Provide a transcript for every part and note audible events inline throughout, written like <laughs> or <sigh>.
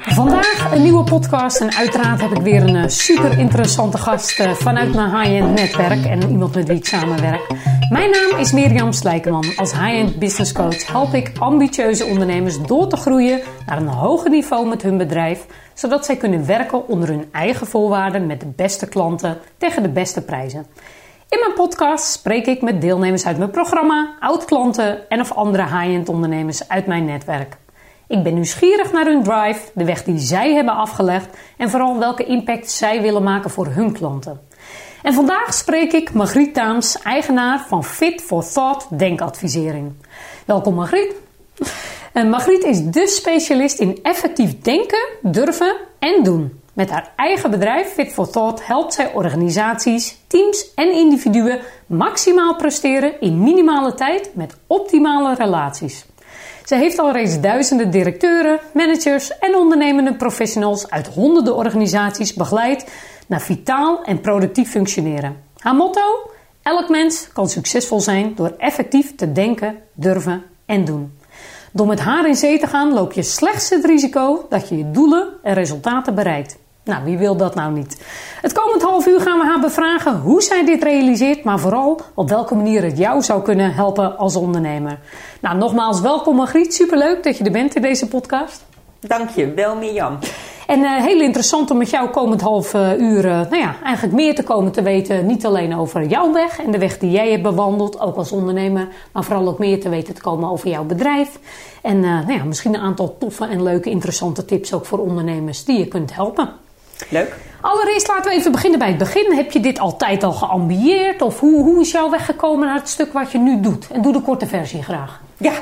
Vandaag een nieuwe podcast en uiteraard heb ik weer een eh, super interessante gast eh, vanuit mijn high-end netwerk en iemand met wie ik samenwerk. Mijn naam is Mirjam Slijkerman. Als high-end business coach help ik ambitieuze ondernemers door te groeien naar een hoger niveau met hun bedrijf, zodat zij kunnen werken onder hun eigen voorwaarden met de beste klanten tegen de beste prijzen. In mijn podcast spreek ik met deelnemers uit mijn programma, oud-klanten en of andere high-end ondernemers uit mijn netwerk. Ik ben nieuwsgierig naar hun drive, de weg die zij hebben afgelegd en vooral welke impact zij willen maken voor hun klanten. En vandaag spreek ik Margriet Taams, eigenaar van Fit for Thought Denkadvisering. Welkom Margriet. En Margriet is de specialist in effectief denken, durven en doen. Met haar eigen bedrijf Fit for Thought helpt zij organisaties, teams en individuen maximaal presteren in minimale tijd met optimale relaties. Ze heeft al reeds duizenden directeuren, managers en ondernemende professionals uit honderden organisaties begeleid naar vitaal en productief functioneren. Haar motto? Elk mens kan succesvol zijn door effectief te denken, durven en doen. Door met haar in zee te gaan loop je slechts het risico dat je je doelen en resultaten bereikt. Nou, wie wil dat nou niet? Het komend half uur gaan we haar bevragen hoe zij dit realiseert, maar vooral op welke manier het jou zou kunnen helpen als ondernemer. Nou, nogmaals welkom Margriet. Superleuk dat je er bent in deze podcast. Dank je wel, Mirjam. En uh, heel interessant om met jou komend half uh, uur, uh, nou ja, eigenlijk meer te komen te weten. Niet alleen over jouw weg en de weg die jij hebt bewandeld, ook als ondernemer. Maar vooral ook meer te weten te komen over jouw bedrijf. En nou ja, misschien een aantal toffe en leuke, interessante tips ook voor ondernemers die je kunt helpen. Leuk. Allereerst laten we even beginnen bij het begin. Heb je dit altijd al geambieerd? Of hoe, hoe is jouw weg gekomen naar het stuk wat je nu doet? En doe de korte versie graag. Ja,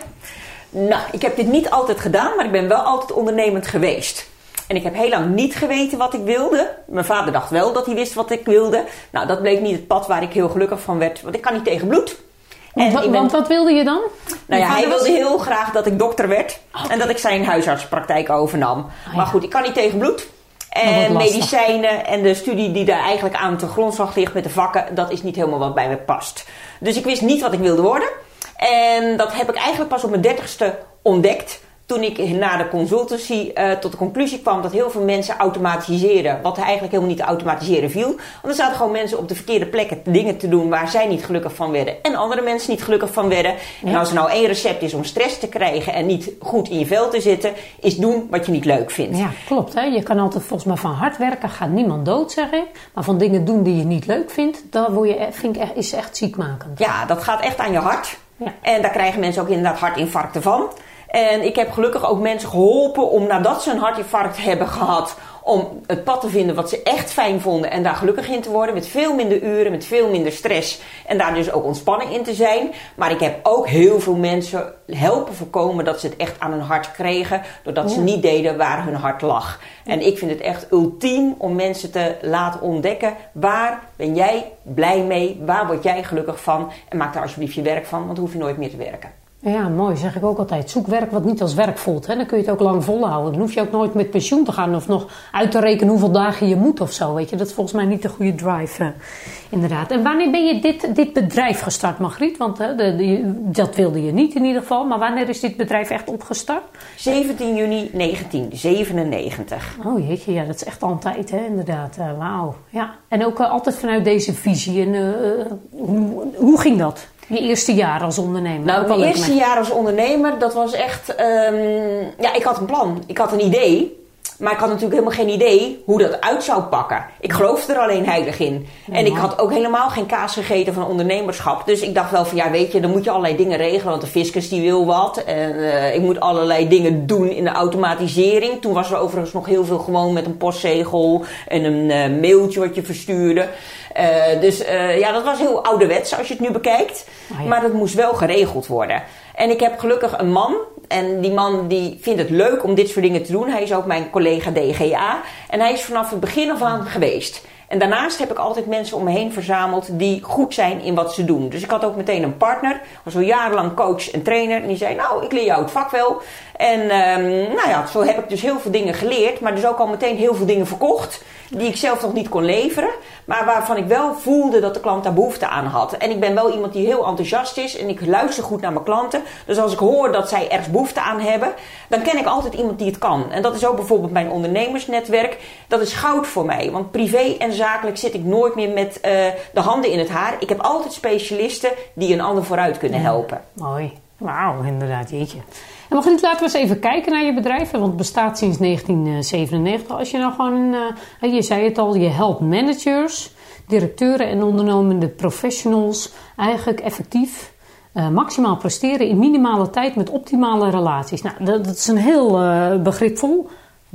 nou, ik heb dit niet altijd gedaan, maar ik ben wel altijd ondernemend geweest. En ik heb heel lang niet geweten wat ik wilde. Mijn vader dacht wel dat hij wist wat ik wilde. Nou, dat bleek niet het pad waar ik heel gelukkig van werd. Want ik kan niet tegen bloed. Want, En ben- want wat wilde je dan? Nou ja, hij was- wilde heel graag dat ik dokter werd. En dat ik zijn huisartspraktijk overnam. Ah, Maar goed, ik kan niet tegen bloed. En medicijnen en de studie die daar eigenlijk aan te grondslag ligt met de vakken, dat is niet helemaal wat bij me past. Dus ik wist niet wat ik wilde worden. En dat heb ik eigenlijk pas op mijn dertigste ontdekt. Toen ik na de consultancy eh, tot de conclusie kwam dat heel veel mensen automatiseren. Wat eigenlijk helemaal niet te automatiseren viel. Want er zaten gewoon mensen op de verkeerde plekken dingen te doen waar zij niet gelukkig van werden. En andere mensen niet gelukkig van werden. En als er nou één recept is om stress te krijgen en niet goed in je vel te zitten, is doen wat je niet leuk vindt. Ja, klopt. Hè? Je kan altijd volgens mij van hard werken gaat niemand dood, zeg ik. Maar van dingen doen die je niet leuk vindt, dat word je, vind ik echt, is echt ziekmakend. Ja, dat gaat echt aan je hart. Ja. En daar krijgen mensen ook inderdaad hartinfarcten van. En ik heb gelukkig ook mensen geholpen om nadat ze een hartinfarct hebben gehad, om het pad te vinden wat ze echt fijn vonden en daar gelukkig in te worden. Met veel minder uren, met veel minder stress. En daar dus ook ontspanning in te zijn. Maar ik heb ook heel veel mensen helpen voorkomen dat ze het echt aan hun hart kregen. Doordat ze niet deden waar hun hart lag. En ik vind het echt ultiem om mensen te laten ontdekken. Waar ben jij blij mee? Waar word jij gelukkig van? En maak daar alsjeblieft je werk van, want dan hoef je nooit meer te werken. Ja, mooi. Zeg ik ook altijd. Zoek werk wat niet als werk voelt. Hè? Dan kun je het ook lang volhouden. Dan hoef je ook nooit met pensioen te gaan of nog uit te rekenen hoeveel dagen je moet of zo. Weet je? Dat is volgens mij niet de goede drive, eh, inderdaad. En wanneer ben je dit, dit bedrijf gestart, Margriet? Want hè, de, de- dat wilde je niet in ieder geval. Maar wanneer is dit bedrijf echt opgestart? 17 juni 1997. Oh jeetje, ja, dat is echt al een tijd, hè? inderdaad. Eh, Wauw. Ja. En ook eh, altijd vanuit deze visie. En, eh, eh, hoe, hoe ging dat? Je eerste jaar als ondernemer? Nou, mijn eerste jaar als ondernemer, dat was echt... ehm, ja, ik had een plan. Ik had een idee. Maar ik had natuurlijk helemaal geen idee hoe dat uit zou pakken. Ik geloofde er alleen heilig in. En ik had ook helemaal geen kaas gegeten van ondernemerschap. Dus ik dacht wel van, ja weet je, dan moet je allerlei dingen regelen. Want de fiscus die wil wat. En eh, ik moet allerlei dingen doen in de automatisering. Toen was er overigens nog heel veel gewoon met een postzegel. En een eh, mailtje wat je verstuurde. Eh, dus eh, ja, dat was heel ouderwets als je het nu bekijkt. Ja. Maar dat moest wel geregeld worden. En ik heb gelukkig een man. En die man die vindt het leuk om dit soort dingen te doen. Hij is ook mijn collega DGA. En hij is vanaf het begin af aan geweest. En daarnaast heb ik altijd mensen om me heen verzameld die goed zijn in wat ze doen. Dus ik had ook meteen een partner, was al jarenlang coach en trainer. En die zei, nou, ik leer jou het vak wel. En um, nou ja, zo heb ik dus heel veel dingen geleerd, maar dus ook al meteen heel veel dingen verkocht die ik zelf nog niet kon leveren, maar waarvan ik wel voelde dat de klant daar behoefte aan had. En ik ben wel iemand die heel enthousiast is en ik luister goed naar mijn klanten. Dus als ik hoor dat zij ergens behoefte aan hebben, dan ken ik altijd iemand die het kan. En dat is ook bijvoorbeeld mijn ondernemersnetwerk. Dat is goud voor mij, want privé en zakelijk zit ik nooit meer met uh, de handen in het haar. Ik heb altijd specialisten die een ander vooruit kunnen helpen. mooi. Wauw, inderdaad, jeetje. En Margriet, laten we eens even kijken naar je bedrijf. Want het bestaat sinds 1997. Als je nou gewoon, uh, je zei het al, je helpt managers, directeuren en ondernemende professionals eigenlijk effectief uh, maximaal presteren in minimale tijd met optimale relaties. Nou, dat, dat is een heel uh, begripvol.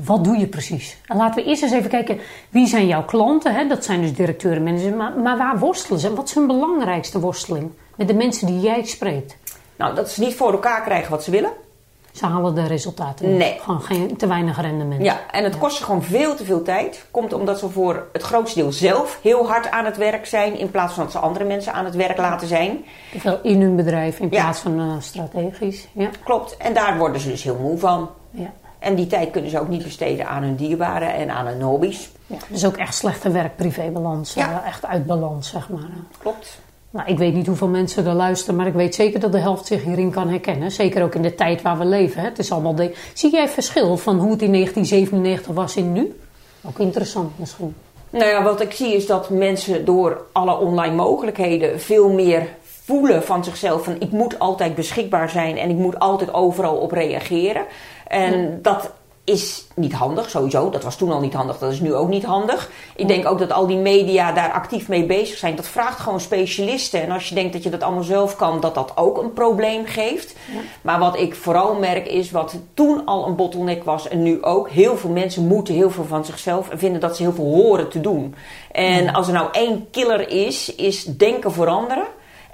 Wat doe je precies? En laten we eerst eens even kijken, wie zijn jouw klanten? Hè? Dat zijn dus directeuren, managers. Maar, maar waar worstelen ze? Wat is hun belangrijkste worsteling met de mensen die jij spreekt? Nou, dat ze niet voor elkaar krijgen wat ze willen. Ze halen de resultaten. Nee. Gewoon geen, te weinig rendement. Ja, en het kost ze gewoon veel te veel tijd. Komt omdat ze voor het grootste deel zelf heel hard aan het werk zijn. In plaats van dat ze andere mensen aan het werk laten zijn. Te veel in hun bedrijf in plaats van uh, strategisch. Ja. Klopt. En daar worden ze dus heel moe van. Ja. En die tijd kunnen ze ook niet besteden aan hun dierbaren en aan hun hobby's. Ja, dus ook echt slechte werk-privé-balans. Ja. Uh, echt uit balans, zeg maar. Klopt. Nou, ik weet niet hoeveel mensen er luisteren, maar ik weet zeker dat de helft zich hierin kan herkennen. Zeker ook in de tijd waar we leven. Hè. Het is allemaal de... Zie jij verschil van hoe het in 1997 was in nu? Ook interessant misschien. Nou ja, wat ik zie is dat mensen door alle online mogelijkheden veel meer voelen van zichzelf van ik moet altijd beschikbaar zijn en ik moet altijd overal op reageren. En ja. dat is niet handig, sowieso. Dat was toen al niet handig, dat is nu ook niet handig. Ik denk ook dat al die media daar actief mee bezig zijn. Dat vraagt gewoon specialisten. En als je denkt dat je dat allemaal zelf kan, dat dat ook een probleem geeft. Ja. Maar wat ik vooral merk is wat toen al een bottleneck was en nu ook. Heel veel mensen moeten heel veel van zichzelf en vinden dat ze heel veel horen te doen. En ja. als er nou één killer is, is denken veranderen.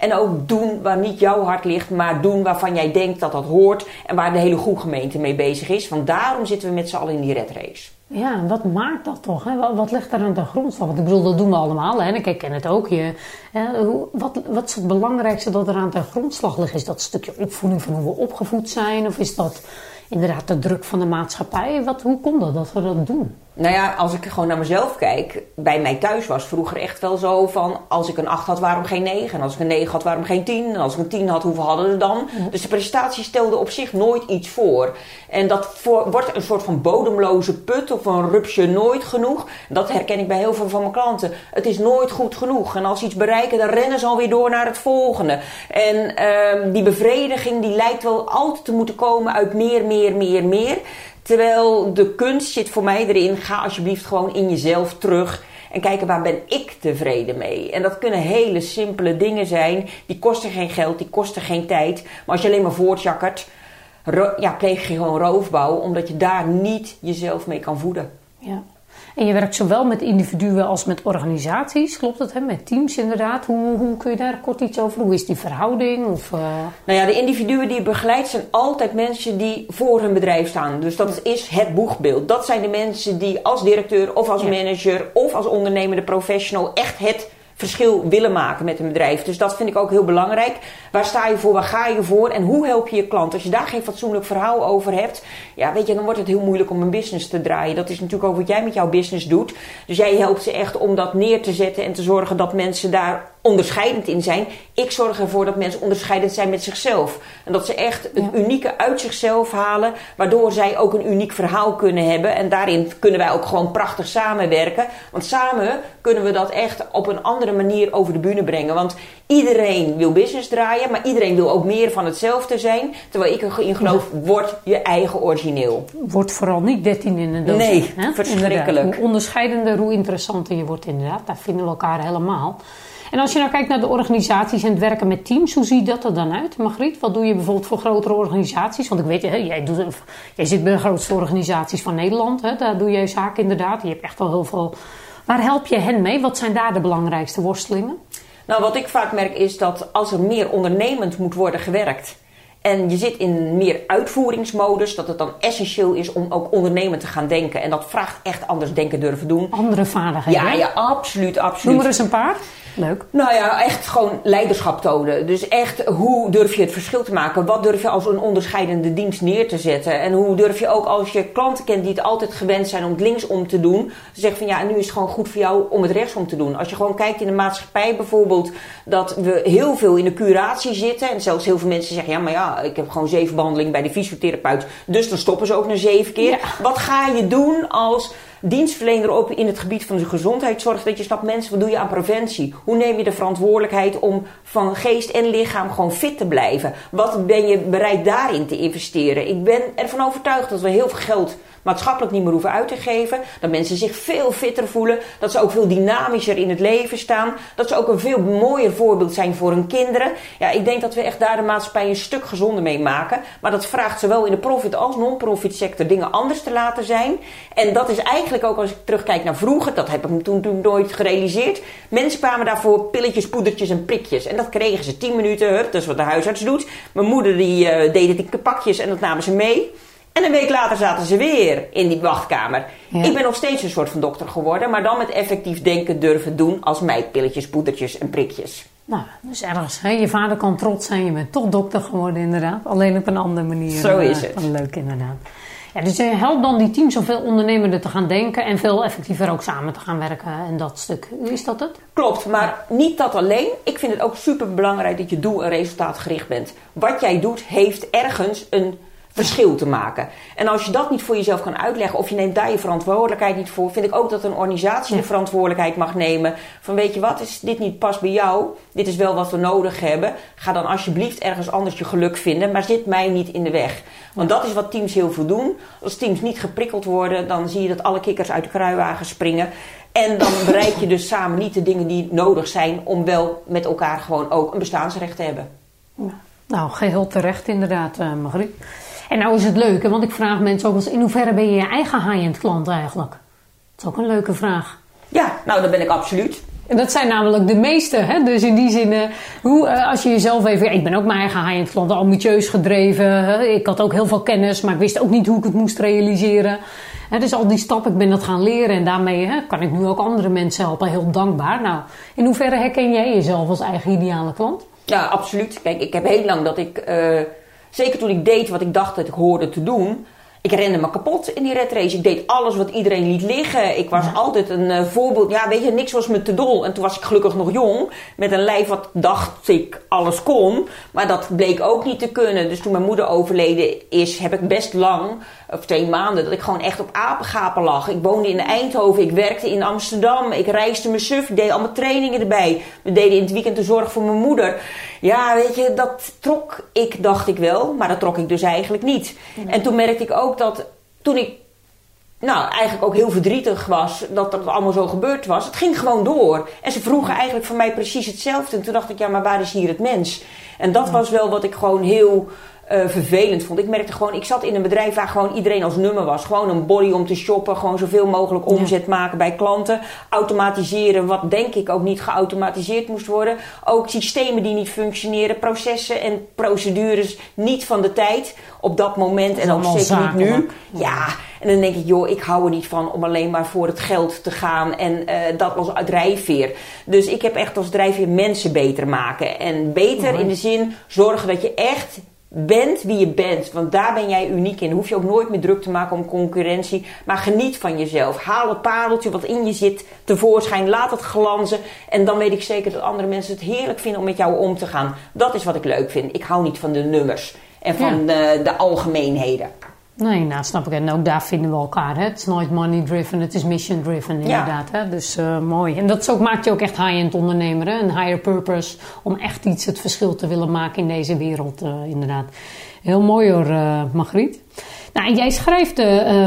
En ook doen waar niet jouw hart ligt, maar doen waarvan jij denkt dat dat hoort. En waar de hele goede gemeente mee bezig is. Want daarom zitten we met z'n allen in die red race. Ja, en wat maakt dat toch? Hè? Wat, ligt daar aan de grondslag? Want ik bedoel, dat doen we allemaal. Hè? En ik ken het ook. Je, hè? Wat, wat is het belangrijkste dat er aan de grondslag ligt? Is dat stukje opvoeding van hoe we opgevoed zijn? Of is dat inderdaad de druk van de maatschappij? Wat, hoe komt dat dat we dat doen? Nou ja, als ik gewoon naar mezelf kijk, bij mij thuis was vroeger echt wel zo van als ik een 8 had, waarom geen 9? En als ik een 9 had, waarom geen 10? En als ik een 10 had, hoeveel hadden we dan? Ja. Dus de prestatie stelde op zich nooit iets voor. En dat voor, wordt een soort van bodemloze put of een rupsje nooit genoeg. Dat herken ik bij heel veel van mijn klanten. Het is nooit goed genoeg. En als ze iets bereiken, dan rennen ze alweer door naar het volgende. En um, die bevrediging die lijkt wel altijd te moeten komen uit meer, meer, meer, meer. Terwijl de kunst zit voor mij erin, ga alsjeblieft gewoon in jezelf terug en kijken waar ben ik tevreden mee. En dat kunnen hele simpele dingen zijn, die kosten geen geld, die kosten geen tijd. Maar als je alleen maar voortjakkert, ja, pleeg je gewoon roofbouw, omdat je daar niet jezelf mee kan voeden. Ja. En je werkt zowel met individuen als met organisaties, klopt dat? Hè? Met teams inderdaad. Hoe, hoe kun je daar kort iets over? Hoe is die verhouding? Of, uh... Nou ja, de individuen die je begeleidt zijn altijd mensen die voor hun bedrijf staan. Dus dat is het boegbeeld. Dat zijn de mensen die als directeur of als ja. manager of als ondernemende professional echt het verschil willen maken met een bedrijf. Dus dat vind ik ook heel belangrijk. Waar sta je voor? Waar ga je voor? En hoe help je je klant? Als je daar geen fatsoenlijk verhaal over hebt, ja, weet je, dan wordt het heel moeilijk om een business te draaien. Dat is natuurlijk ook wat jij met jouw business doet. Dus jij helpt ze echt om dat neer te zetten en te zorgen dat mensen daar onderscheidend in zijn. Ik zorg ervoor dat mensen onderscheidend zijn met zichzelf. En dat ze echt het ja. unieke uit zichzelf halen, waardoor zij ook een uniek verhaal kunnen hebben. En daarin kunnen wij ook gewoon prachtig samenwerken. Want samen kunnen we dat echt op een andere manier over de bühne brengen. Want iedereen wil business draaien, maar iedereen wil ook meer van hetzelfde zijn. Terwijl ik erin geloof, word je eigen origineel. Word vooral niet 13 in een doos. Nee, hè? verschrikkelijk. Inderdaad. Hoe onderscheidender, hoe interessanter je wordt inderdaad. Daar vinden we elkaar helemaal. En als je nou kijkt naar de organisaties en het werken met teams, hoe ziet dat er dan uit? Margriet, wat doe je bijvoorbeeld voor grotere organisaties? Want ik weet, hè, jij, doet, jij zit bij de grootste organisaties van Nederland. Hè, daar doe jij zaken inderdaad. Je hebt echt wel heel veel. Waar help je hen mee? Wat zijn daar de belangrijkste worstelingen? Nou, wat ik vaak merk is dat als er meer ondernemend moet worden gewerkt En je zit in meer uitvoeringsmodus, dat het dan essentieel is om ook ondernemend te gaan denken. En dat vraagt echt anders denken durven doen. Andere vaardigheden. Ja, ja, absoluut, absoluut. Noem er eens een paar. Leuk. Nou ja, echt gewoon leiderschap tonen. Dus echt, hoe durf je het verschil te maken? Wat durf je als een onderscheidende dienst neer te zetten? En hoe durf je ook als je klanten kent die het altijd gewend zijn om het linksom te doen, te zeggen van ja, en nu is het gewoon goed voor jou om het rechtsom te doen. Als je gewoon kijkt in de maatschappij bijvoorbeeld, dat we heel veel in de curatie zitten. En zelfs heel veel mensen zeggen, ja, maar ja, ik heb gewoon zeven behandelingen bij de fysiotherapeut. Dus dan stoppen ze ook na zeven keer. Wat ga je doen als dienstverlener op in het gebied van de gezondheidszorg. Dat je snapt, mensen, wat doe je aan preventie? Hoe neem je de verantwoordelijkheid om van geest en lichaam gewoon fit te blijven? Wat ben je bereid daarin te investeren? Ik ben ervan overtuigd dat we heel veel geld maatschappelijk niet meer hoeven uit te geven. Dat mensen zich veel fitter voelen. Dat ze ook veel dynamischer in het leven staan. Dat ze ook een veel mooier voorbeeld zijn voor hun kinderen. Ja, ik denk dat we echt daar de maatschappij een stuk gezonder mee maken. Maar dat vraagt zowel in de profit als non-profit sector dingen anders te laten zijn. En dat is eigenlijk ook als ik terugkijk naar vroeger. Dat heb ik toen, toen nooit gerealiseerd. Mensen kwamen daarvoor pilletjes, poedertjes en prikjes. En dat kregen ze 10 minuten. Hup, dat is wat de huisarts doet. Mijn moeder die uh, deed het in pakjes en dat namen ze mee. En een week later zaten ze weer in die wachtkamer. Ik ben nog steeds een soort van dokter geworden, maar dan met effectief denken durven doen als mij pilletjes, poedertjes en prikjes. Nou, dus ergens. Hè? Je vader kan trots zijn, je bent toch dokter geworden inderdaad. Alleen op een andere manier. Zo is uh, het. Leuk inderdaad. Ja, dus je helpt dan die teams om veel ondernemender te gaan denken en veel effectiever ook samen te gaan werken en dat stuk. Is dat het? Klopt, maar niet dat alleen. Ik vind het ook super belangrijk dat je doel- en resultaatgericht bent. Wat jij doet heeft ergens een verschil te maken. En als je dat niet voor jezelf kan uitleggen, of je neemt daar je verantwoordelijkheid niet voor, vind ik ook dat een organisatie de verantwoordelijkheid mag nemen. Van weet je wat, is dit niet pas bij jou? Dit is wel wat we nodig hebben. Ga dan alsjeblieft ergens anders je geluk vinden, maar zit mij niet in de weg. Want dat is wat teams heel veel doen. Als teams niet geprikkeld worden, dan zie je dat alle kikkers uit de kruiwagen springen. En dan <laughs> bereik je dus samen niet de dingen die nodig zijn om wel met elkaar gewoon ook een bestaansrecht te hebben. Nou, geheel terecht inderdaad, uh, Margriet. En nou is het leuke, want ik vraag mensen ook eens: in hoeverre ben je je eigen high-end klant eigenlijk? Dat is ook een leuke vraag. Ja, nou, dat ben ik absoluut. En dat zijn namelijk de meeste. Hè? Dus in die zin, hoe, uh, als je jezelf even. Ik ben ook mijn eigen high-end klant, ambitieus gedreven. Ik had ook heel veel kennis, maar ik wist ook niet hoe ik het moest realiseren. Dus al die stappen, ik ben dat gaan leren en daarmee hè, kan ik nu ook andere mensen helpen. Heel dankbaar. Nou, in hoeverre herken jij jezelf als eigen ideale klant? Ja, absoluut. Kijk, ik heb heel lang dat ik. Uh Zeker toen ik deed wat ik dacht dat ik hoorde te doen. Ik rende me kapot in die red race. Ik deed alles wat iedereen liet liggen. Ik was altijd een uh, voorbeeld. Ja, weet je, niks was me te dol. En toen was ik gelukkig nog jong. Met een lijf wat dacht ik alles kon. Maar dat bleek ook niet te kunnen. Dus toen mijn moeder overleden is, heb ik best lang of twee maanden, dat ik gewoon echt op apengapen lag. Ik woonde in Eindhoven, ik werkte in Amsterdam, ik reisde mijn suf, ik deed allemaal trainingen erbij. We deden in het weekend de zorg voor mijn moeder. Ja, weet je, dat trok ik, dacht ik wel, maar dat trok ik dus eigenlijk niet. En toen merkte ik ook dat toen ik nou, eigenlijk ook heel verdrietig was dat dat allemaal zo gebeurd was. Het ging gewoon door. En ze vroegen eigenlijk van mij precies hetzelfde. En toen dacht ik, ja, maar waar is hier het mens? En dat was wel wat ik gewoon heel uh, vervelend vond. Ik merkte gewoon, ik zat in een bedrijf waar gewoon iedereen als nummer was. Gewoon een body om te shoppen, gewoon zoveel mogelijk omzet maken bij klanten. Automatiseren, wat denk ik ook niet geautomatiseerd moest worden. Ook systemen die niet functioneren, processen en procedures niet van de tijd op dat moment en ook zeker niet nu. Ja, en dan denk ik, joh, ik hou er niet van om alleen maar voor het geld te gaan en uh, dat als drijfveer. Dus ik heb echt als drijfveer mensen beter maken. En beter in de zin zorgen dat je echt bent wie je bent. Want daar ben jij uniek in. hoef je ook nooit meer druk te maken om concurrentie. Maar geniet van jezelf. Haal het pareltje wat in je zit tevoorschijn. Laat het glanzen. En dan weet ik zeker dat andere mensen het heerlijk vinden om met jou om te gaan. Dat is wat ik leuk vind. Ik hou niet van de nummers en van de, de algemeenheden. Nee, nou snap ik. En ook daar vinden we elkaar. Hè? Het is nooit money driven, het is mission driven inderdaad. Hè? Dus uh, mooi. En dat is ook, maakt je ook echt high-end ondernemer. Hè? Een higher purpose om echt iets het verschil te willen maken in deze wereld uh, inderdaad. Heel mooi hoor, uh, Margriet. Nou, en jij schrijft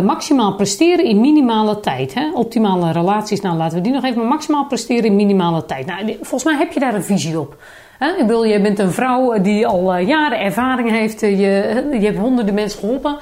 maximaal presteren in minimale tijd. Hè? Optimale relaties, nou laten we die nog even. Maar maximaal presteren in minimale tijd. Nou, volgens mij heb je daar een visie op. Hè? Ik bedoel, je bent een vrouw die al jaren ervaring heeft. je, je hebt honderden mensen geholpen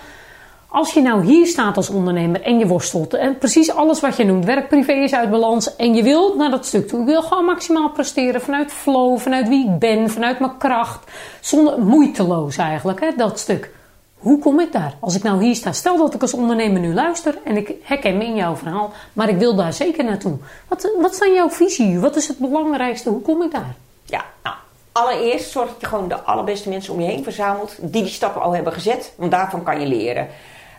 Als je nou hier staat als ondernemer en je worstelt en precies alles wat je noemt, werk privé is uit balans en je wilt naar dat stuk toe, ik wil gewoon maximaal presteren vanuit flow, vanuit wie ik ben, vanuit mijn kracht, zonder moeiteloos eigenlijk, hè, dat stuk. Hoe kom ik daar? Als ik nou hier sta, stel dat ik als ondernemer nu luister en ik herken me in jouw verhaal, maar ik wil daar zeker naartoe. Wat, wat zijn jouw visie? Wat is het belangrijkste? Hoe kom ik daar? Ja, nou, allereerst zorg dat je gewoon de allerbeste mensen om je heen verzamelt die die stappen al hebben gezet, want daarvan kan je leren.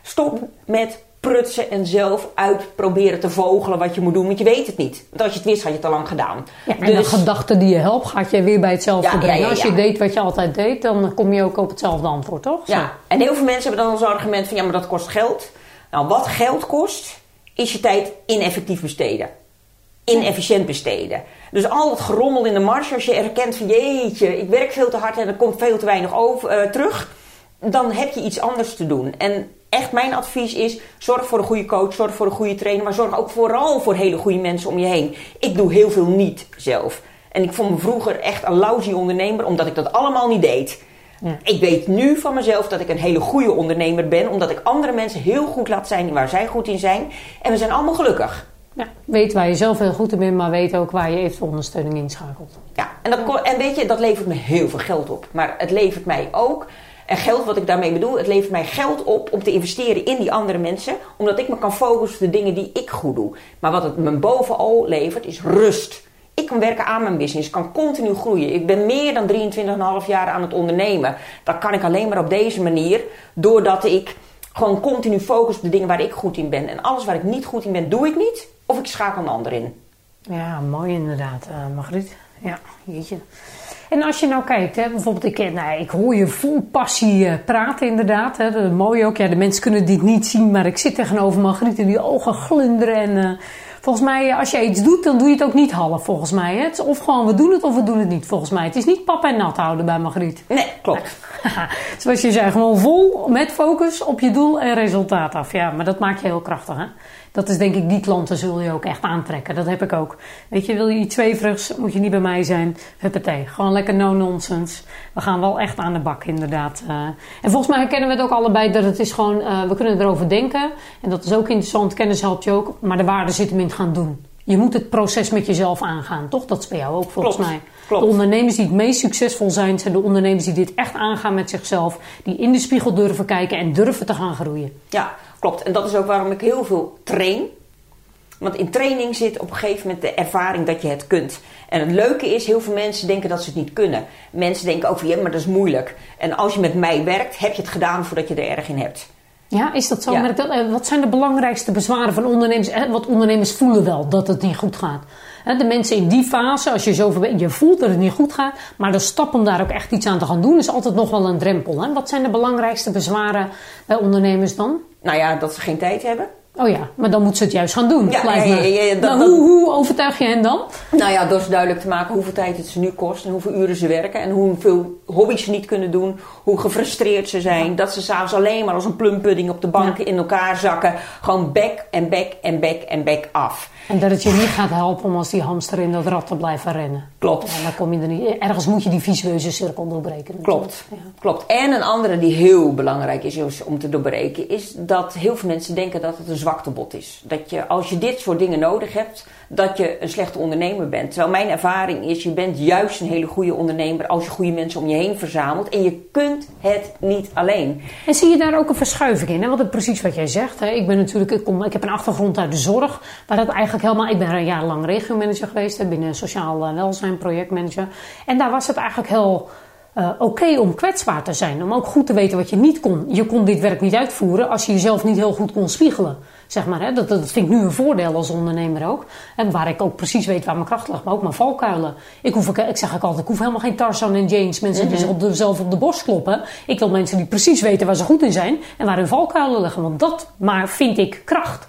Stop met prutsen en zelf uit proberen te vogelen wat je moet doen, want je weet het niet. Want als je het wist, had je het al lang gedaan. Ja, en de gedachte die je helpt, gaat je weer bij hetzelfde Ja, brengen. ja, Als je deed wat je altijd deed, dan kom je ook op hetzelfde antwoord, toch? Zo. Ja, en heel veel mensen hebben dan als argument van ja, maar dat kost geld. Nou, wat geld kost, is je tijd ineffectief besteden. Inefficiënt besteden. Dus al dat gerommel in de marge, als je erkent van jeetje, ik werk veel te hard en er komt veel te weinig over, eh, terug, dan heb je iets anders te doen. En echt mijn advies is, zorg voor een goede coach, zorg voor een goede trainer, maar zorg ook vooral voor hele goede mensen om je heen. Ik doe heel veel niet zelf. En ik vond me vroeger echt een lousy ondernemer, omdat ik dat allemaal niet deed. Ja. Ik weet nu van mezelf dat ik een hele goede ondernemer ben, omdat ik andere mensen heel goed laat zijn waar zij goed in zijn. En we zijn allemaal gelukkig. Ja, weet waar je zelf heel goed in bent, maar weet ook waar je eventueel ondersteuning inschakelt. Ja, en, dat, en weet je, dat levert me heel veel geld op. Maar het levert mij ook, en geld wat ik daarmee bedoel, het levert mij geld op om te investeren in die andere mensen. Omdat ik me kan focussen op de dingen die ik goed doe. Maar wat het me bovenal levert, is rust. Ik kan werken aan mijn business, kan continu groeien. Ik ben meer dan 23,5 jaar aan het ondernemen. Dat kan ik alleen maar op deze manier, doordat ik gewoon continu focus op de dingen waar ik goed in ben. En alles waar ik niet goed in ben, doe ik niet. Of ik schakel een ander in. Ja, mooi inderdaad, eh Margriet. Ja, jeetje. En als je nou kijkt, hè, bijvoorbeeld, ik, nou, ik hoor je vol passie eh, praten inderdaad. Hè, dat is mooi ook. Ja, de mensen kunnen dit niet zien, maar ik zit tegenover Margriet en die ogen glunderen. En eh, volgens mij, eh, als je iets doet, dan doe je het ook niet half, volgens mij. Hè. Het is of gewoon, we doen het of we doen het niet, volgens mij. Het is niet pap en nat houden bij Margriet. Nee, klopt. <laughs> Zoals je zei, gewoon vol met focus op je doel en resultaat af. Ja, maar dat maakt je heel krachtig, hè? Dat is denk ik, die klanten zul je ook echt aantrekken. Dat heb ik ook. Weet je, wil je iets zweverigs, moet je niet bij mij zijn. Huppatee, gewoon lekker no-nonsense. We gaan wel echt aan de bak, inderdaad. Eh, en volgens mij herkennen we het ook allebei dat het is gewoon... eh, we kunnen erover denken. En dat is ook interessant. Kennis helpt je ook. Maar de waarde zit hem in het gaan doen. Je moet het proces met jezelf aangaan, toch? Dat is bij jou ook, volgens Klopt, mij. klopt. De ondernemers die het meest succesvol zijn, zijn de ondernemers die dit echt aangaan met zichzelf. Die in de spiegel durven kijken en durven te gaan groeien. Ja, klopt. En dat is ook waarom ik heel veel train. Want in training zit op een gegeven moment de ervaring dat je het kunt. En het leuke is, heel veel mensen denken dat ze het niet kunnen. Mensen denken ook van, ja, maar dat is moeilijk. En als je met mij werkt, heb je het gedaan voordat je er erg in hebt. Ja, is dat zo? Ja. Maar eh, wat zijn de belangrijkste bezwaren van ondernemers? Eh, Wat ondernemers voelen wel dat het niet goed gaat. De mensen in die fase, als je zo bent, je voelt dat het niet goed gaat, maar de stap om daar ook echt iets aan te gaan doen is altijd nog wel een drempel. Hè? Wat zijn de belangrijkste bezwaren bij ondernemers dan? Nou ja, dat ze geen tijd hebben. Oh ja, maar dan moeten ze het juist gaan doen. Ja, ja, me. ja, ja, dat- dat- hoe, hoe overtuig je hen dan? Nou ja, door ze duidelijk te maken hoeveel tijd het ze nu kost en hoeveel uren ze werken en hoeveel hobby's ze niet kunnen doen, hoe gefrustreerd ze zijn, dat ze s'avonds alleen maar als een plumpudding op de banken in elkaar zakken, gewoon back en back en back en back af. En dat het je niet gaat helpen om als die hamster in dat rat te blijven rennen. Klopt. Ja, dan kom je er niet. Ergens moet je die visueuze cirkel doorbreken. Klopt. Ja. Klopt. En een andere die heel belangrijk is is om te doorbreken, is dat heel veel mensen denken dat het een zwaktebod is. Dat je als je dit soort dingen nodig hebt, dat je een slechte ondernemer bent. Terwijl mijn ervaring is, je bent juist een hele goede ondernemer als je goede mensen om je heen verzamelt. En je kunt het niet alleen. En zie je daar ook een verschuiving in? Hè? Want het precies wat jij zegt. Hè? Ik ben natuurlijk, ik, kom, ik heb een achtergrond uit de zorg. Waar dat eigenlijk helemaal. Ik ben een jaar lang regiomanager geweest binnen sociaal eh, welzijn, projectmanager. En daar was het eigenlijk heel. eh, Oké om kwetsbaar te zijn, om ook goed te weten wat je niet kon. Je kon dit werk niet uitvoeren als je jezelf niet heel goed kon spiegelen. Zeg maar, hè? Dat, dat vind ik nu een voordeel als ondernemer ook. En waar ik ook precies weet waar mijn kracht ligt, maar ook mijn valkuilen. Ik, hoef, ik zeg ook altijd, ik hoef helemaal geen Tarzan en James, mensen die zich op de, zelf op de borst kloppen. Ik wil mensen die precies weten waar ze goed in zijn en waar hun valkuilen liggen. Want dat maar vind ik kracht.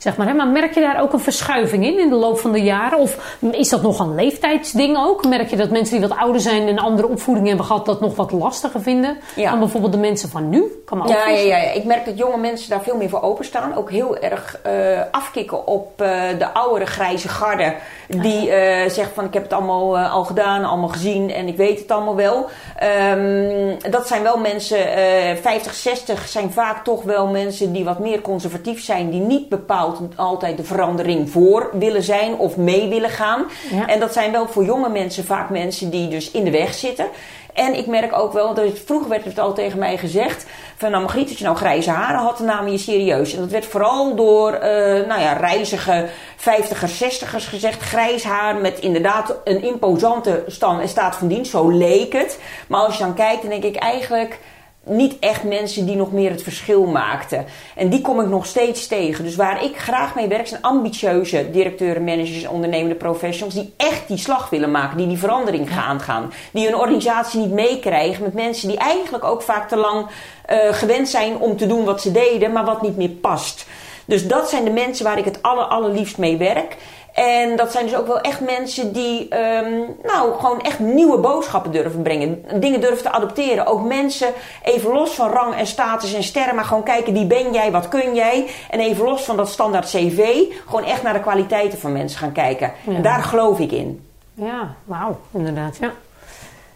Zeg maar, hè? maar merk je daar ook een verschuiving in in de loop van de jaren? Of is dat nog een leeftijdsding ook? Merk je dat mensen die wat ouder zijn en een andere opvoeding hebben gehad, dat nog wat lastiger vinden Ja. dan bijvoorbeeld de mensen van nu? Kan me Ja, ja, voorstellen. ja, ik merk dat jonge mensen daar veel meer voor openstaan. Ook heel erg eh, afkicken op eh, de oudere grijze garde. Die eh zegt van ik heb het allemaal al gedaan, allemaal gezien en ik weet het allemaal wel. Ehm, dat zijn wel mensen, eh 50, 60 zijn vaak toch wel mensen die wat meer conservatief zijn. Die niet bepaald altijd de verandering voor willen zijn of mee willen gaan. Ja. En dat zijn wel voor jonge mensen vaak mensen die dus in de weg zitten. En ik merk ook wel, dat het- vroeger werd het al tegen mij gezegd... van nou Margriet, als je nou grijze haren had, dan namen je serieus. En dat werd vooral door eh, nou ja, reizige 50ers, 60ers gezegd. Grijs haar met inderdaad een imposante stand en staat van dienst, zo leek het. Maar als je dan kijkt, dan denk ik eigenlijk niet echt mensen die nog meer het verschil maakten. En die kom ik nog steeds tegen. Dus waar ik graag mee werk zijn ambitieuze directeuren, managers en ondernemende professionals die echt die slag willen maken, die die verandering gaan aangaan. Die hun organisatie niet meekrijgen met mensen die eigenlijk ook vaak te lang eh, gewend zijn om te doen wat ze deden, maar wat niet meer past. Dus dat zijn de mensen waar ik het aller, allerliefst mee werk. En dat zijn dus ook wel echt mensen die ehm, nou, gewoon echt nieuwe boodschappen durven brengen. Dingen durven te adopteren. Ook mensen even los van rang en status en sterren. Maar gewoon kijken wie ben jij, wat kun jij. En even los van dat standaard cv. Gewoon echt naar de kwaliteiten van mensen gaan kijken. Ja. En daar geloof ik in. Ja, wauw, inderdaad, ja.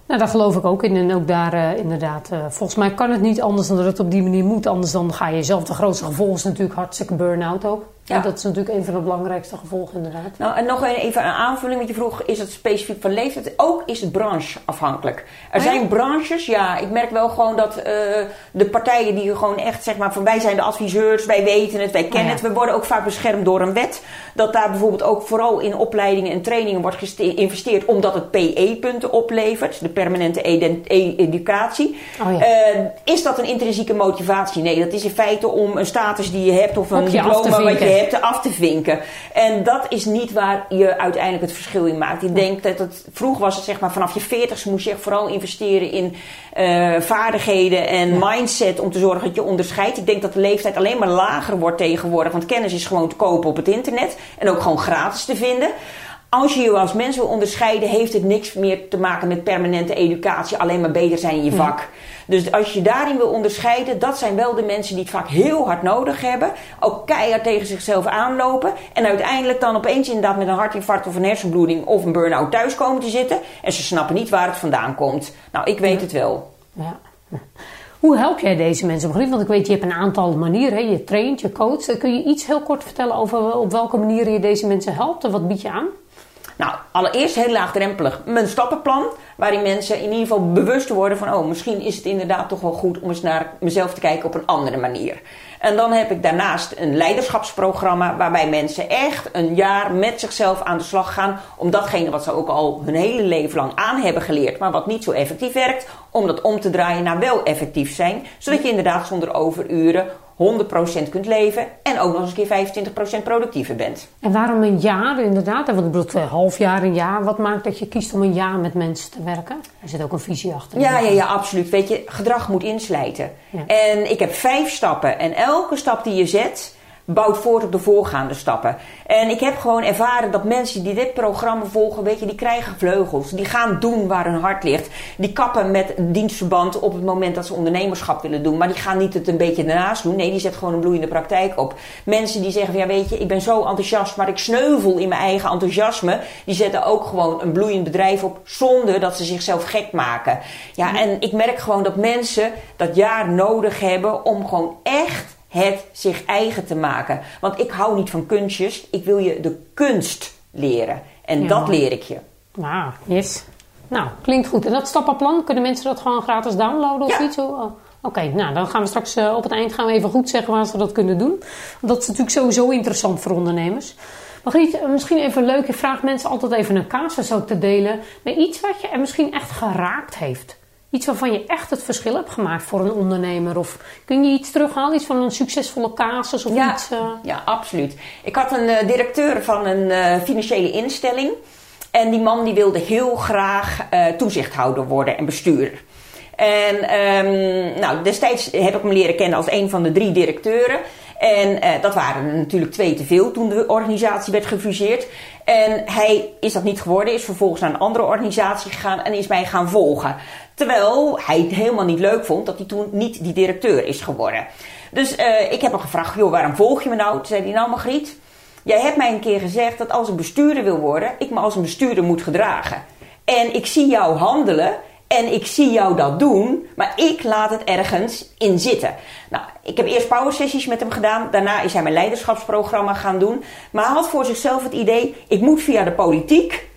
Nou, daar geloof ik ook in. En ook daar eh, inderdaad, eh, volgens mij kan het niet anders dan dat het op die manier moet. Anders dan ga je zelf de grootste gevolgen natuurlijk hartstikke burn-out ook. Ja. Dat is natuurlijk een van de belangrijkste gevolgen inderdaad. Nou, en nog even een aanvulling, want je vroeg, is het specifiek van leeftijd? Ook is het brancheafhankelijk. Er Oh ja? zijn branches, ja, ik merk wel gewoon dat eh, de partijen die gewoon echt, zeg maar, van wij zijn de adviseurs, wij weten het, wij kennen Oh ja. het. We worden ook vaak beschermd door een wet. Dat daar bijvoorbeeld ook vooral in opleidingen en trainingen wordt geïnvesteerd, omdat het PE-punten oplevert, de permanente e- educatie. Oh ja. Eh, is dat een intrinsieke motivatie? Nee, dat is in feite om een status die je hebt of een diploma wat je vinken. Hebt af te vinken. En dat is niet waar je uiteindelijk het verschil in maakt. Ik denk dat het vroeg was het zeg maar vanaf je 40 moest je echt vooral investeren in eh, vaardigheden en mindset om te zorgen dat je onderscheidt. Ik denk dat de leeftijd alleen maar lager wordt tegenwoordig, want kennis is gewoon te kopen op het internet en ook gewoon gratis te vinden. Als je je als mens wil onderscheiden, heeft het niks meer te maken met permanente educatie, alleen maar beter zijn in je vak. Dus als je daarin wil onderscheiden, dat zijn wel de mensen die het vaak heel hard nodig hebben. Ook keihard tegen zichzelf aanlopen. En uiteindelijk dan opeens inderdaad met een hartinfarct of een hersenbloeding of een burn-out thuis komen te zitten. En ze snappen niet waar het vandaan komt. Nou, ik weet het wel. Ja. Hoe help jij deze mensen? Margriet? Want ik weet, je hebt een aantal manieren. Je traint, je coacht. Kun je iets heel kort vertellen over op welke manieren je deze mensen helpt? En wat bied je aan? Nou, allereerst heel laagdrempelig mijn stappenplan. Waarin mensen in ieder geval bewust worden van... oh, misschien is het inderdaad toch wel goed om eens naar mezelf te kijken op een andere manier. En dan heb ik daarnaast een leiderschapsprogramma... waarbij mensen echt een jaar met zichzelf aan de slag gaan... om datgene wat ze ook al hun hele leven lang aan hebben geleerd... maar wat niet zo effectief werkt... om dat om te draaien naar wel effectief zijn. Zodat je inderdaad zonder overuren 100% kunt leven... en ook nog eens een keer 25% productiever bent. En waarom een jaar inderdaad? Want ik bedoel, twee half jaar, een jaar. Wat maakt dat je kiest om een jaar met mensen te werken? Er zit ook een visie achter. Ja, ja, ja, absoluut. Weet je, gedrag moet inslijten. Ja. En ik heb vijf stappen. En elke stap die je zet, bouwt voort op de voorgaande stappen. En ik heb gewoon ervaren dat mensen die dit programma volgen, weet je, die krijgen vleugels. Die gaan doen waar hun hart ligt. Die kappen met dienstverband op het moment dat ze ondernemerschap willen doen. Maar die gaan niet het een beetje daarnaast doen. Nee, die zetten gewoon een bloeiende praktijk op. Mensen die zeggen, van, ja weet je, ik ben zo enthousiast, maar ik sneuvel in mijn eigen enthousiasme. Die zetten ook gewoon een bloeiend bedrijf op zonder dat ze zichzelf gek maken. Ja, en ik merk gewoon dat mensen dat jaar nodig hebben om gewoon echt het zich eigen te maken. Want ik hou niet van kunstjes. Ik wil je de kunst leren. En Ja, dat leer ik je. Nou, yes. Nou, klinkt goed. En dat stappenplan, kunnen mensen dat gewoon gratis downloaden of Ja. iets? Oh, Oké, nou dan gaan we straks eh, op het eind gaan we even goed zeggen waar ze dat kunnen doen. Want dat is natuurlijk sowieso interessant voor ondernemers. Margriet, eh, misschien even leuk. Je vraagt mensen altijd even een casus ook te delen. Met iets wat je er misschien echt geraakt heeft. Iets waarvan je echt het verschil hebt gemaakt voor een ondernemer. Of kun je iets terughalen? Iets van een succesvolle casus of Ja, iets... eh, ja, absoluut. Ik had een eh, directeur van een eh, financiële instelling. En die man die wilde heel graag toezichthouder worden en bestuurder. En ehm, nou, destijds heb ik hem leren kennen als een van de drie directeuren. En uh, dat waren natuurlijk twee te veel toen de organisatie werd gefuseerd. En hij is dat niet geworden, is vervolgens naar een andere organisatie gegaan en is mij gaan volgen. Terwijl hij het helemaal niet leuk vond dat hij toen niet die directeur is geworden. Dus uh, ik heb hem gevraagd, joh, waarom volg je me nou? Toen zei hij, nou Margriet, jij hebt mij een keer gezegd dat als ik bestuurder wil worden, ik me als een bestuurder moet gedragen. En ik zie jou handelen en ik zie jou dat doen, maar ik laat het ergens in zitten. Nou, ik heb eerst power sessies met hem gedaan. Daarna is hij mijn leiderschapsprogramma gaan doen. Maar hij had voor zichzelf het idee: ik moet via de politiek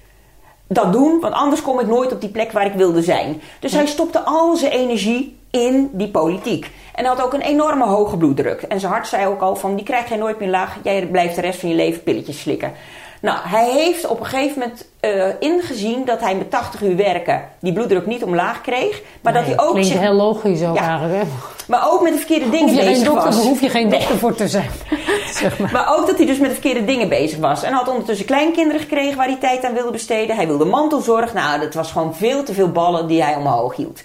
dat doen, want anders kom ik nooit op die plek waar ik wilde zijn. Dus hij stopte al zijn energie in die politiek. En hij had ook een enorme hoge bloeddruk. En zijn hart zei ook al van, die krijg je nooit meer laag. Jij blijft de rest van je leven pilletjes slikken. Nou, hij heeft op een gegeven moment uh, ingezien dat hij met 80 uur werken die bloeddruk niet omlaag kreeg. Maar dat hij ook. Klinkt zich, heel logisch ook ja, eigenlijk. Hè? Maar ook met de verkeerde dingen bezig dokter, was. Daar hoef je geen dokter voor te zijn. <laughs> zeg maar. maar ook dat hij dus met de verkeerde dingen bezig was. En had ondertussen kleinkinderen gekregen waar hij tijd aan wilde besteden. Hij wilde mantelzorg. Nou, dat was gewoon veel te veel ballen die hij omhoog hield.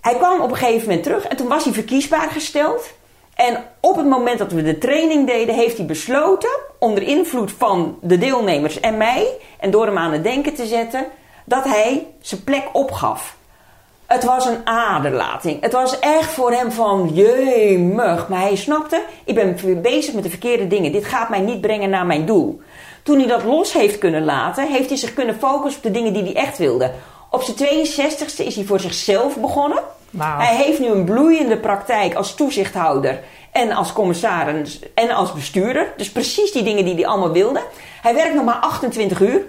Hij kwam op een gegeven moment terug en toen was hij verkiesbaar gesteld. En op het moment dat we de training deden, heeft hij besloten, onder invloed van de deelnemers en mij, en door hem aan het denken te zetten, dat hij zijn plek opgaf. Het was een aderlating. Het was echt voor hem van jemig. Maar hij snapte, ik ben bezig met de verkeerde dingen. Dit gaat mij niet brengen naar mijn doel. Toen hij dat los heeft kunnen laten, heeft hij zich kunnen focussen op de dingen die hij echt wilde. Op zijn 62ste is hij voor zichzelf begonnen. Wauw. Hij heeft nu een bloeiende praktijk als toezichthouder en als commissaris en als bestuurder. Dus precies die dingen die hij allemaal wilde. Hij werkt nog maar 28 uur.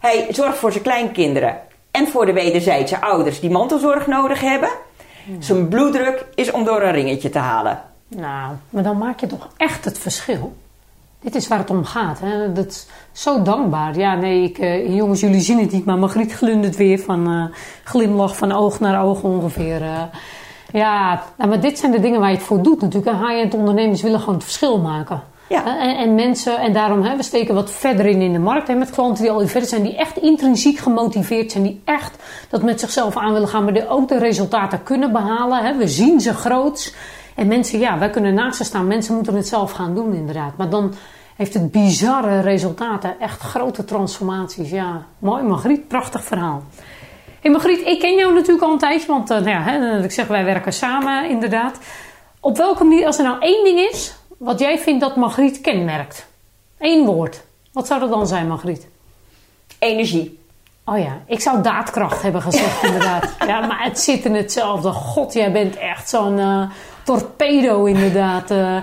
Hij zorgt voor zijn kleinkinderen en voor de wederzijdse ouders die mantelzorg nodig hebben. Zijn bloeddruk is om door een ringetje te halen. Nou, maar dan maak je toch echt het verschil. Dit is waar het om gaat. Hè? Dat is zo dankbaar. Ja, nee, ik, uh, jongens, jullie zien het niet, maar Margriet glundert weer van uh, glimlach van oog naar oog ongeveer. Uh, ja, maar dit zijn de dingen waar je het voor doet natuurlijk. High-end ondernemers willen gewoon het verschil maken. Ja. En, en, mensen, en daarom, hè, we steken wat verder in in de markt. Hè, met klanten die al verder zijn, die echt intrinsiek gemotiveerd zijn. Die echt dat met zichzelf aan willen gaan, maar die ook de resultaten kunnen behalen. Hè. We zien ze groots. En mensen, ja, wij kunnen naast ze staan. Mensen moeten het zelf gaan doen, inderdaad. Maar dan heeft het bizarre resultaten. Echt grote transformaties. Ja, mooi Margriet, prachtig verhaal. Hey Margriet, ik ken jou natuurlijk al een tijdje. Want uh, nou ja, hè, ik zeg, wij werken samen inderdaad. Op welke manier, als er nou één ding is... wat jij vindt dat Margriet kenmerkt. Eén woord. Wat zou dat dan zijn, Margriet? Energie. Oh ja, ik zou daadkracht hebben gezegd inderdaad. <laughs> Ja, maar het zit in hetzelfde. God, jij bent echt zo'n uh, torpedo inderdaad. Uh,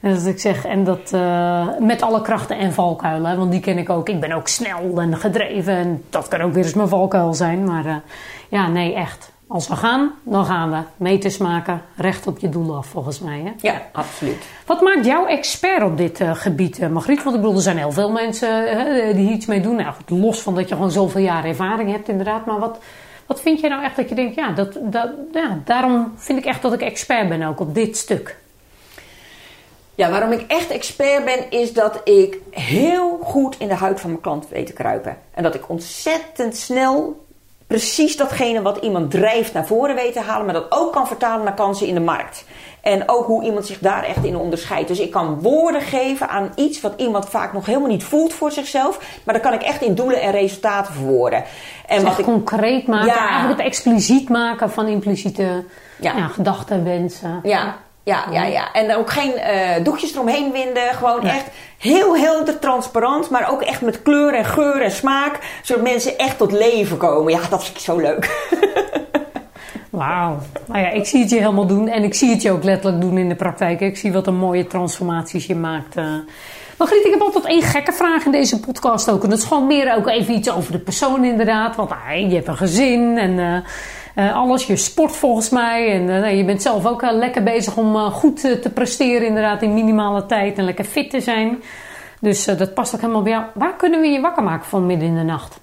dat ik zeg, en dat uh, met alle krachten en valkuilen. Want die ken ik ook. Ik ben ook snel en gedreven. En dat kan ook weer eens mijn valkuil zijn. Maar ja, nee, echt. Als we gaan, dan gaan we. Meters maken, recht op je doel af, volgens mij. Hè? Ja, absoluut. Wat maakt jou expert op dit uh, gebied, uh, Margriet? Want ik bedoel, er zijn heel veel mensen uh, die iets mee doen. Nou, goed, los van dat je gewoon zoveel jaar ervaring hebt, inderdaad. Maar wat, wat vind jij nou echt dat je denkt, ja, dat, dat, ja, daarom vind ik echt dat ik expert ben ook op dit stuk? Ja, waarom ik echt expert ben, is dat ik heel goed in de huid van mijn klant weet te kruipen. En dat ik ontzettend snel precies datgene wat iemand drijft naar voren weet te halen, maar dat ook kan vertalen naar kansen in de markt. En ook hoe iemand zich daar echt in onderscheidt. Dus ik kan woorden geven aan iets wat iemand vaak nog helemaal niet voelt voor zichzelf. Maar dat kan ik echt in doelen en resultaten verwoorden. En dus wat ik concreet maken, ja. eigenlijk het expliciet maken van impliciete ja. Ja, gedachten, wensen. Ja. Ja, ja, ja. En ook geen uh, doekjes eromheen winden. Gewoon ja. echt heel helder, transparant. Maar ook echt met kleur en geur en smaak. Zodat mensen echt tot leven komen. Ja, dat vind ik zo leuk. <laughs> Wauw. Nou ja, ik zie het je helemaal doen. En ik zie het je ook letterlijk doen in de praktijk. Ik zie wat een mooie transformaties je maakt. Uh. Margriet, ik heb altijd één gekke vraag in deze podcast ook. En dat is gewoon meer ook even iets over de persoon inderdaad. Want ah, je hebt een gezin en... Uh, uh, alles. Je sport volgens mij. En uh, je bent zelf ook lekker bezig om goed te presteren, inderdaad, in minimale tijd. En lekker fit te zijn. Dus dat past ook helemaal bij jou. Waar kunnen we je wakker maken van midden in de nacht?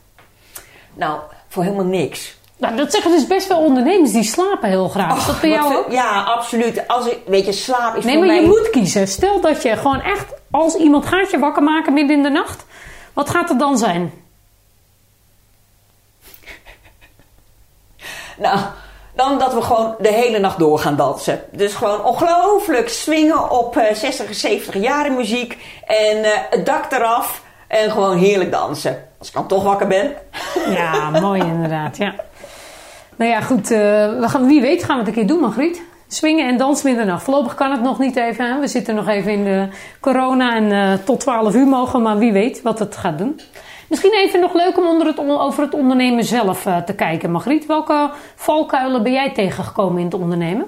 Nou, voor helemaal niks. Nou, dat zeggen dus best wel ondernemers die slapen heel graag. Is dat bij jou ook? Ja, absoluut. Als ik, weet je, slaap is nee, voor maar mij... je moet kiezen. Stel dat je gewoon echt, als iemand gaat je wakker maken midden in de nacht. Wat gaat het dan zijn? <laughs> Nou, dan dat we gewoon de hele nacht door gaan dansen. Dus gewoon ongelooflijk swingen op uh, 60 70 jaren muziek. En uh, het dak eraf. En gewoon heerlijk dansen. Als ik dan toch wakker ben. Ja, <laughs> mooi inderdaad. Ja. Nou ja, goed. Uh, we gaan, wie weet gaan we het een keer doen, Margriet. Swingen en dansen middernacht. Voorlopig kan het nog niet even. We zitten nog even in de corona en uh, tot 12 uur mogen. Maar wie weet wat het gaat doen. Misschien even nog leuk om onder het, over het ondernemen zelf uh, te kijken. Margriet, welke valkuilen ben jij tegengekomen in het ondernemen?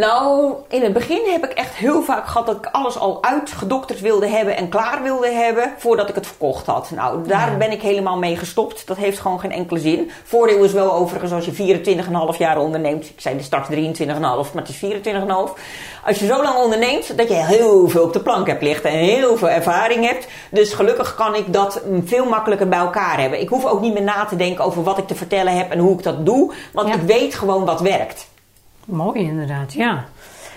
Nou, in het begin heb ik echt heel vaak gehad dat ik alles al uitgedokterd wilde hebben en klaar wilde hebben voordat ik het verkocht had. Nou, daar ben ik helemaal mee gestopt. Dat heeft gewoon geen enkele zin. Voordeel is wel overigens als je 24,5 jaar onderneemt. Ik zei de start 23,5, maar het is 24,5. Als je zo lang onderneemt, dat je heel veel op de plank hebt liggen en heel veel ervaring hebt. Dus gelukkig kan ik dat veel makkelijker bij elkaar hebben. Ik hoef ook niet meer na te denken over wat ik te vertellen heb en hoe ik dat doe. Want ja. ik weet gewoon wat werkt. Mooi inderdaad, ja.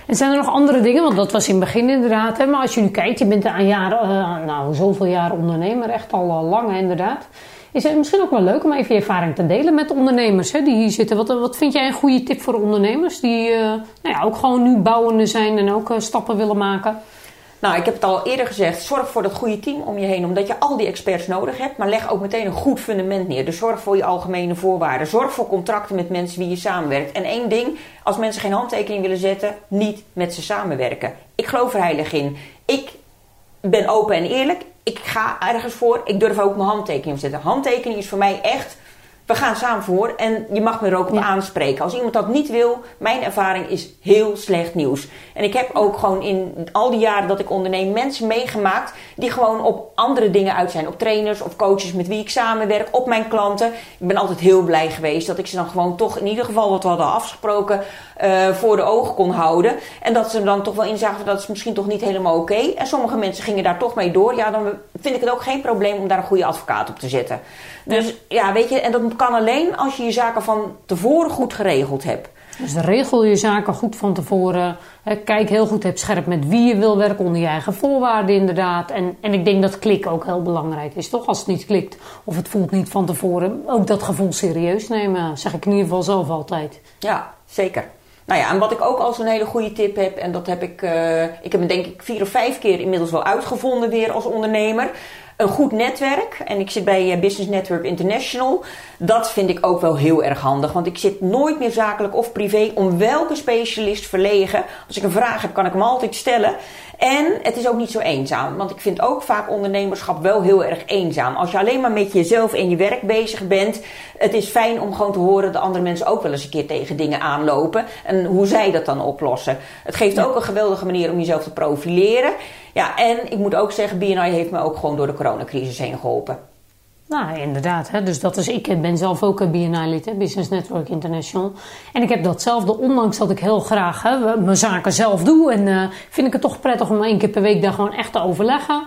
En zijn er nog andere dingen? Want dat was in het begin inderdaad. Hè? Maar als je nu kijkt, je bent aan jaren, uh, nou zoveel jaar ondernemer, echt al uh, lang inderdaad. Is het misschien ook wel leuk om even je ervaring te delen met ondernemers hè, die hier zitten? Wat, wat vind jij een goede tip voor ondernemers die uh, nou ja, ook gewoon nu bouwende zijn en ook stappen willen maken? Nou, ik heb het al eerder gezegd. Zorg voor dat goede team om je heen. Omdat je al die experts nodig hebt. Maar leg ook meteen een goed fundament neer. Dus zorg voor je algemene voorwaarden. Zorg voor contracten met mensen wie je samenwerkt. En één ding. Als mensen geen handtekening willen zetten. Niet met ze samenwerken. Ik geloof er heilig in. Ik ben open en eerlijk. Ik ga ergens voor. Ik durf ook mijn handtekening te zetten. Handtekening is voor mij echt we gaan samen voor en je mag me er ook op aanspreken. Als iemand dat niet wil, mijn ervaring is heel slecht nieuws. En ik heb ook gewoon in al die jaren dat ik onderneem mensen meegemaakt die gewoon op andere dingen uit zijn. Op trainers of coaches met wie ik samenwerk, op mijn klanten. Ik ben altijd heel blij geweest dat ik ze dan gewoon toch in ieder geval wat we hadden afgesproken uh, voor de ogen kon houden. En dat ze dan toch wel inzagen dat is misschien toch niet helemaal oké. Okay. En sommige mensen gingen daar toch mee door. Ja, dan vind ik het ook geen probleem om daar een goede advocaat op te zetten. Dus ja, weet je, en dat kan alleen als je je zaken van tevoren goed geregeld hebt. Dus regel je zaken goed van tevoren. Kijk heel goed, heb scherp met wie je wil werken onder je eigen voorwaarden inderdaad. En, en ik denk dat klik ook heel belangrijk is, toch? Als het niet klikt of het voelt niet van tevoren, ook dat gevoel serieus nemen, zeg ik in ieder geval zelf altijd. Ja, zeker. Nou ja, en wat ik ook als een hele goede tip heb, en dat heb ik, uh, ik heb hem denk ik vier of vijf keer inmiddels wel uitgevonden weer als ondernemer een goed netwerk. En ik zit bij eh, Business Network International. Dat vind ik ook wel heel erg handig. Want ik zit nooit meer zakelijk of privé om welke specialist verlegen. Als ik een vraag heb, kan ik hem altijd stellen. En het is ook niet zo eenzaam. Want ik vind ook vaak ondernemerschap wel heel erg eenzaam. Als je alleen maar met jezelf en je werk bezig bent. Het is fijn om gewoon te horen dat andere mensen ook wel eens een keer tegen dingen aanlopen. En hoe zij dat dan oplossen. Het geeft ook een geweldige manier om jezelf te profileren. Ja, en ik moet ook zeggen, BNI heeft me ook gewoon door de coronacrisis heen geholpen. Nou, inderdaad. Hè. Dus dat is, ik ben zelf ook een BNI-lid, Business Network International. En ik heb datzelfde, ondanks dat ik heel graag hè, mijn zaken zelf doe. En uh, vind ik het toch prettig om één keer per week daar gewoon echt te overleggen.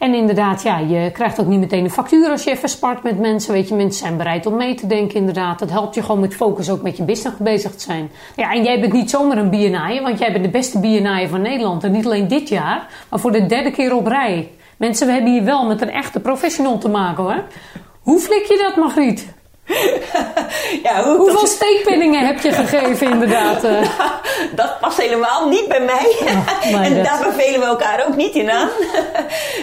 En inderdaad, ja, je krijgt ook niet meteen een factuur als je even spart met mensen. Weet je, mensen zijn bereid om mee te denken, inderdaad. Dat helpt je gewoon met focus ook met je business bezig te zijn. Ja, en jij bent niet zomaar een BNI, want jij bent de beste BNI van Nederland. En niet alleen dit jaar, maar voor de derde keer op rij. Mensen, we hebben hier wel met een echte professional te maken hoor. Hoe flik je dat, Margriet? <laughs> ja, hoe Hoeveel steekpenningen heb je gegeven, inderdaad? Eh? <laughs> dat past helemaal niet bij mij. Oh, <laughs> en daar bevelen we elkaar ook niet in aan.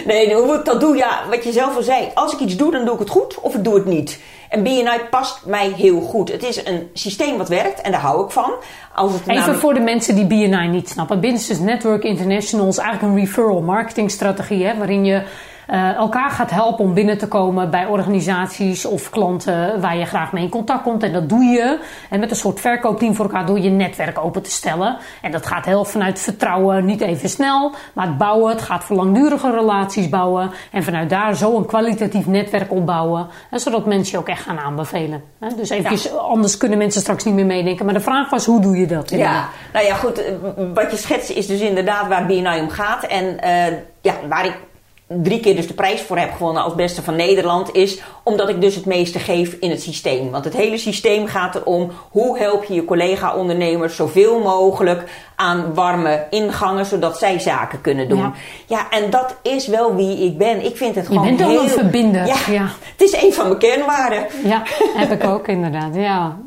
nee, hoe ik dat doe, ja, wat je zelf al zei. Als ik iets doe, dan doe ik het goed of ik doe het niet. En BNI past mij heel goed. Het is een systeem wat werkt en daar hou ik van. Als het Even voor de mensen die BNI niet snappen. Business Network International is eigenlijk een referral marketing strategie. Hè, waarin je uh, elkaar gaat helpen om binnen te komen bij organisaties of klanten waar je graag mee in contact komt. En dat doe je en met een soort verkoopteam voor elkaar door je netwerk open te stellen. En dat gaat heel vanuit vertrouwen, niet even snel, maar het bouwen. Het gaat voor langdurige relaties bouwen. En vanuit daar zo een kwalitatief netwerk opbouwen. Hè, zodat mensen je ook echt gaan aanbevelen. Hè. Dus even, anders kunnen mensen straks niet meer meedenken. Maar de vraag was, hoe doe je dat? Ja, nou ja, goed. Wat je schetst is dus inderdaad waar BNI om gaat. En uh, ja, waar ik drie keer dus de prijs voor heb gewonnen als beste van Nederland, is omdat ik dus het meeste geef in het systeem. Want het hele systeem gaat erom hoe help je je collega-ondernemers zoveel mogelijk aan warme ingangen, zodat zij zaken kunnen doen. Ja, en dat is wel wie ik ben. Ik vind het gewoon Je bent heel... een verbinder. Ja, ja, het is een van mijn kernwaarden. Ja, heb ik ook inderdaad, ja.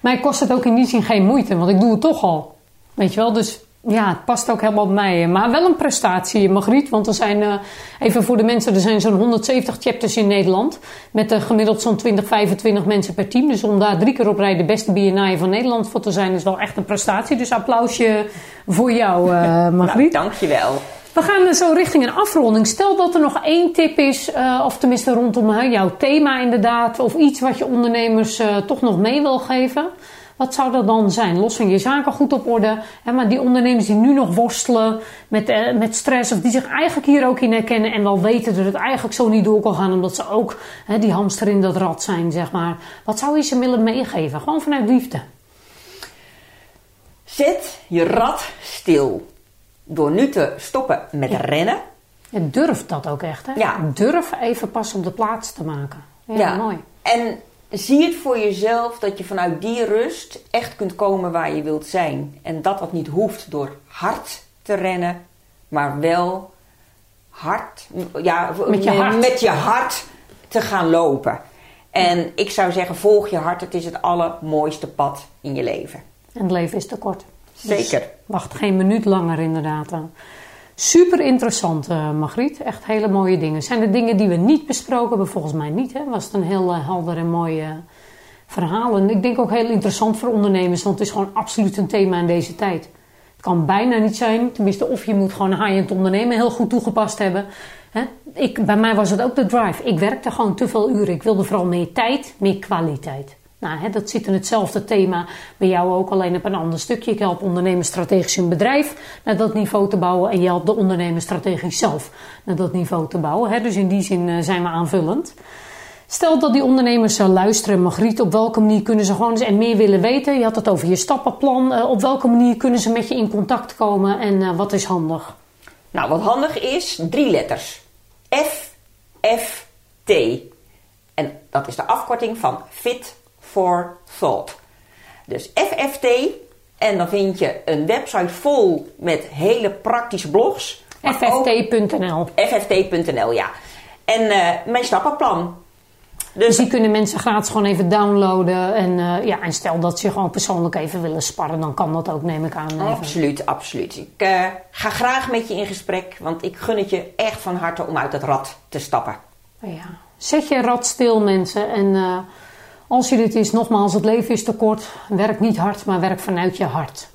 mij kost het ook in die zin geen moeite, want ik doe het toch al. Weet je wel, dus ja, het past ook helemaal bij mij. Maar wel een prestatie, Margriet. Want er zijn, uh, even voor de mensen, er zijn zo'n 170 chapters in Nederland. Met uh, gemiddeld zo'n 20, 25 mensen per team. Dus om daar drie keer op rij de beste BNI van Nederland voor te zijn, is wel echt een prestatie. Dus applausje voor jou, uh, <laughs> Margriet. nou, dankjewel. We gaan zo richting een afronding. Stel dat er nog één tip is, of tenminste rondom jouw thema inderdaad, of iets wat je ondernemers toch nog mee wil geven. Wat zou dat dan zijn? Los van je zaken goed op orde. Hè, maar die ondernemers die nu nog worstelen met, eh, met stress. Of die zich eigenlijk hier ook in herkennen. En wel weten dat het eigenlijk zo niet door kan gaan. Omdat ze ook hè, die hamster in dat rad zijn, zeg maar. Wat zou je ze willen meegeven? Gewoon vanuit liefde. Zet je rad stil. Door nu te stoppen met rennen. Ja, durf dat ook echt. Hè? Ja. Durf even pas op de plaats te maken. Ja, ja. mooi. En zie het voor jezelf dat je vanuit die rust echt kunt komen waar je wilt zijn. En dat wat niet hoeft door hard te rennen, maar wel hard, ja, met je hart, met je hart te gaan lopen. En ik zou zeggen, volg je hart. Het is het allermooiste pad in je leven. En het leven is te kort. Zeker. Dus wacht geen minuut langer inderdaad. Super interessant, uh, Margriet. Echt hele mooie dingen. Zijn er dingen die we niet besproken hebben? Volgens mij niet. Hè? Was het een heel uh, helder en mooi uh, verhaal. En ik denk ook heel interessant voor ondernemers, want het is gewoon absoluut een thema in deze tijd. Het kan bijna niet zijn, tenminste, of je moet gewoon high-end ondernemen heel goed toegepast hebben. Hè? Ik, bij mij was het ook de drive. Ik werkte gewoon te veel uren. Ik wilde vooral meer tijd, meer kwaliteit. Nou, hè, dat zit in hetzelfde thema bij jou ook, alleen op een ander stukje. Ik help ondernemers strategisch een bedrijf naar dat niveau te bouwen. En je helpt de ondernemers strategisch zelf naar dat niveau te bouwen. Hè. Dus in die zin uh, zijn we aanvullend. Stel dat die ondernemers uh, luisteren, Margriet, op welke manier kunnen ze gewoon eens en meer willen weten? Je had het over je stappenplan. Uh, op welke manier kunnen ze met je in contact komen en wat is handig? Nou, wat handig is, drie letters. F, F, T. En dat is de afkorting van Fit for Thought. Dus FFT. En dan vind je een website vol met hele praktische blogs. FFT.nl. FFT.nl, ja. En uh, mijn stappenplan. Dus, dus, die kunnen mensen gratis gewoon even downloaden. En, uh, ja, en stel dat ze gewoon persoonlijk even willen sparren, dan kan dat ook, neem ik aan. Even. Absoluut, absoluut. Ik uh, ga graag met je in gesprek, want ik gun het je echt van harte om uit het rad te stappen. Ja. Zet je rad stil, mensen. En als je dit is, nogmaals, het leven is te kort. Werk niet hard, maar werk vanuit je hart.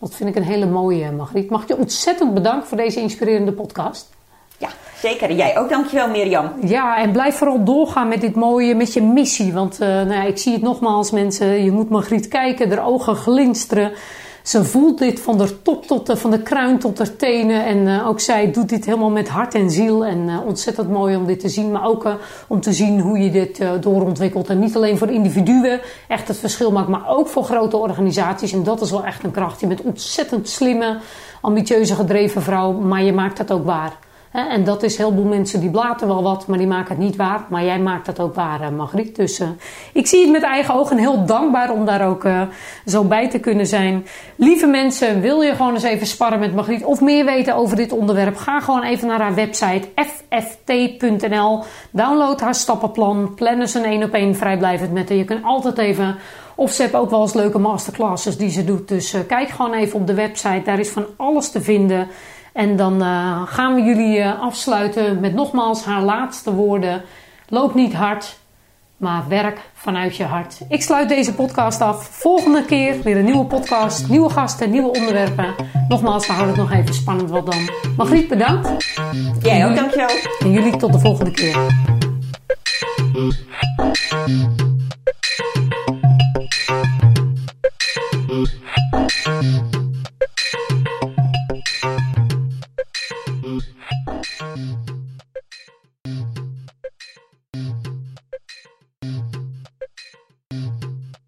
Dat vind ik een hele mooie, Margriet. Mag ik je ontzettend bedanken voor deze inspirerende podcast. Ja, zeker. En jij ook, dankjewel Mirjam. Ja, en blijf vooral doorgaan met dit mooie, met je missie. Want uh, nou ja, ik zie het nogmaals, mensen. Je moet Margriet kijken, de ogen glinsteren. Ze voelt dit van de top tot de, van de kruin tot de tenen. En uh, ook zij doet dit helemaal met hart en ziel. En uh, ontzettend mooi om dit te zien. Maar ook uh, om te zien hoe je dit doorontwikkelt. En niet alleen voor individuen echt het verschil maakt. Maar ook voor grote organisaties. En dat is wel echt een kracht. Je bent ontzettend slimme, ambitieuze, gedreven vrouw. Maar je maakt het ook waar. En dat is heel veel mensen die blaten wel wat, maar die maken het niet waar. Maar jij maakt dat ook waar, eh, Margriet. Dus uh, ik zie het met eigen ogen en heel dankbaar om daar ook uh, zo bij te kunnen zijn. Lieve mensen, wil je gewoon eens even sparren met Margriet of meer weten over dit onderwerp? Ga gewoon even naar haar website fft.nl. Download haar stappenplan. Plan eens een één op één vrijblijvend met haar. Je kunt altijd even of ze ook wel eens leuke masterclasses die ze doet. Dus kijk gewoon even op de website. Daar is van alles te vinden. En dan eh, gaan we jullie eh, afsluiten met nogmaals haar laatste woorden. Loop niet hard, maar werk vanuit je hart. Ik sluit deze podcast af. Volgende keer weer een nieuwe podcast, nieuwe gasten, nieuwe onderwerpen. Nogmaals, we houden het nog even spannend wat dan. Margriet, bedankt. Jij ook, dankjewel. En jullie tot de volgende keer.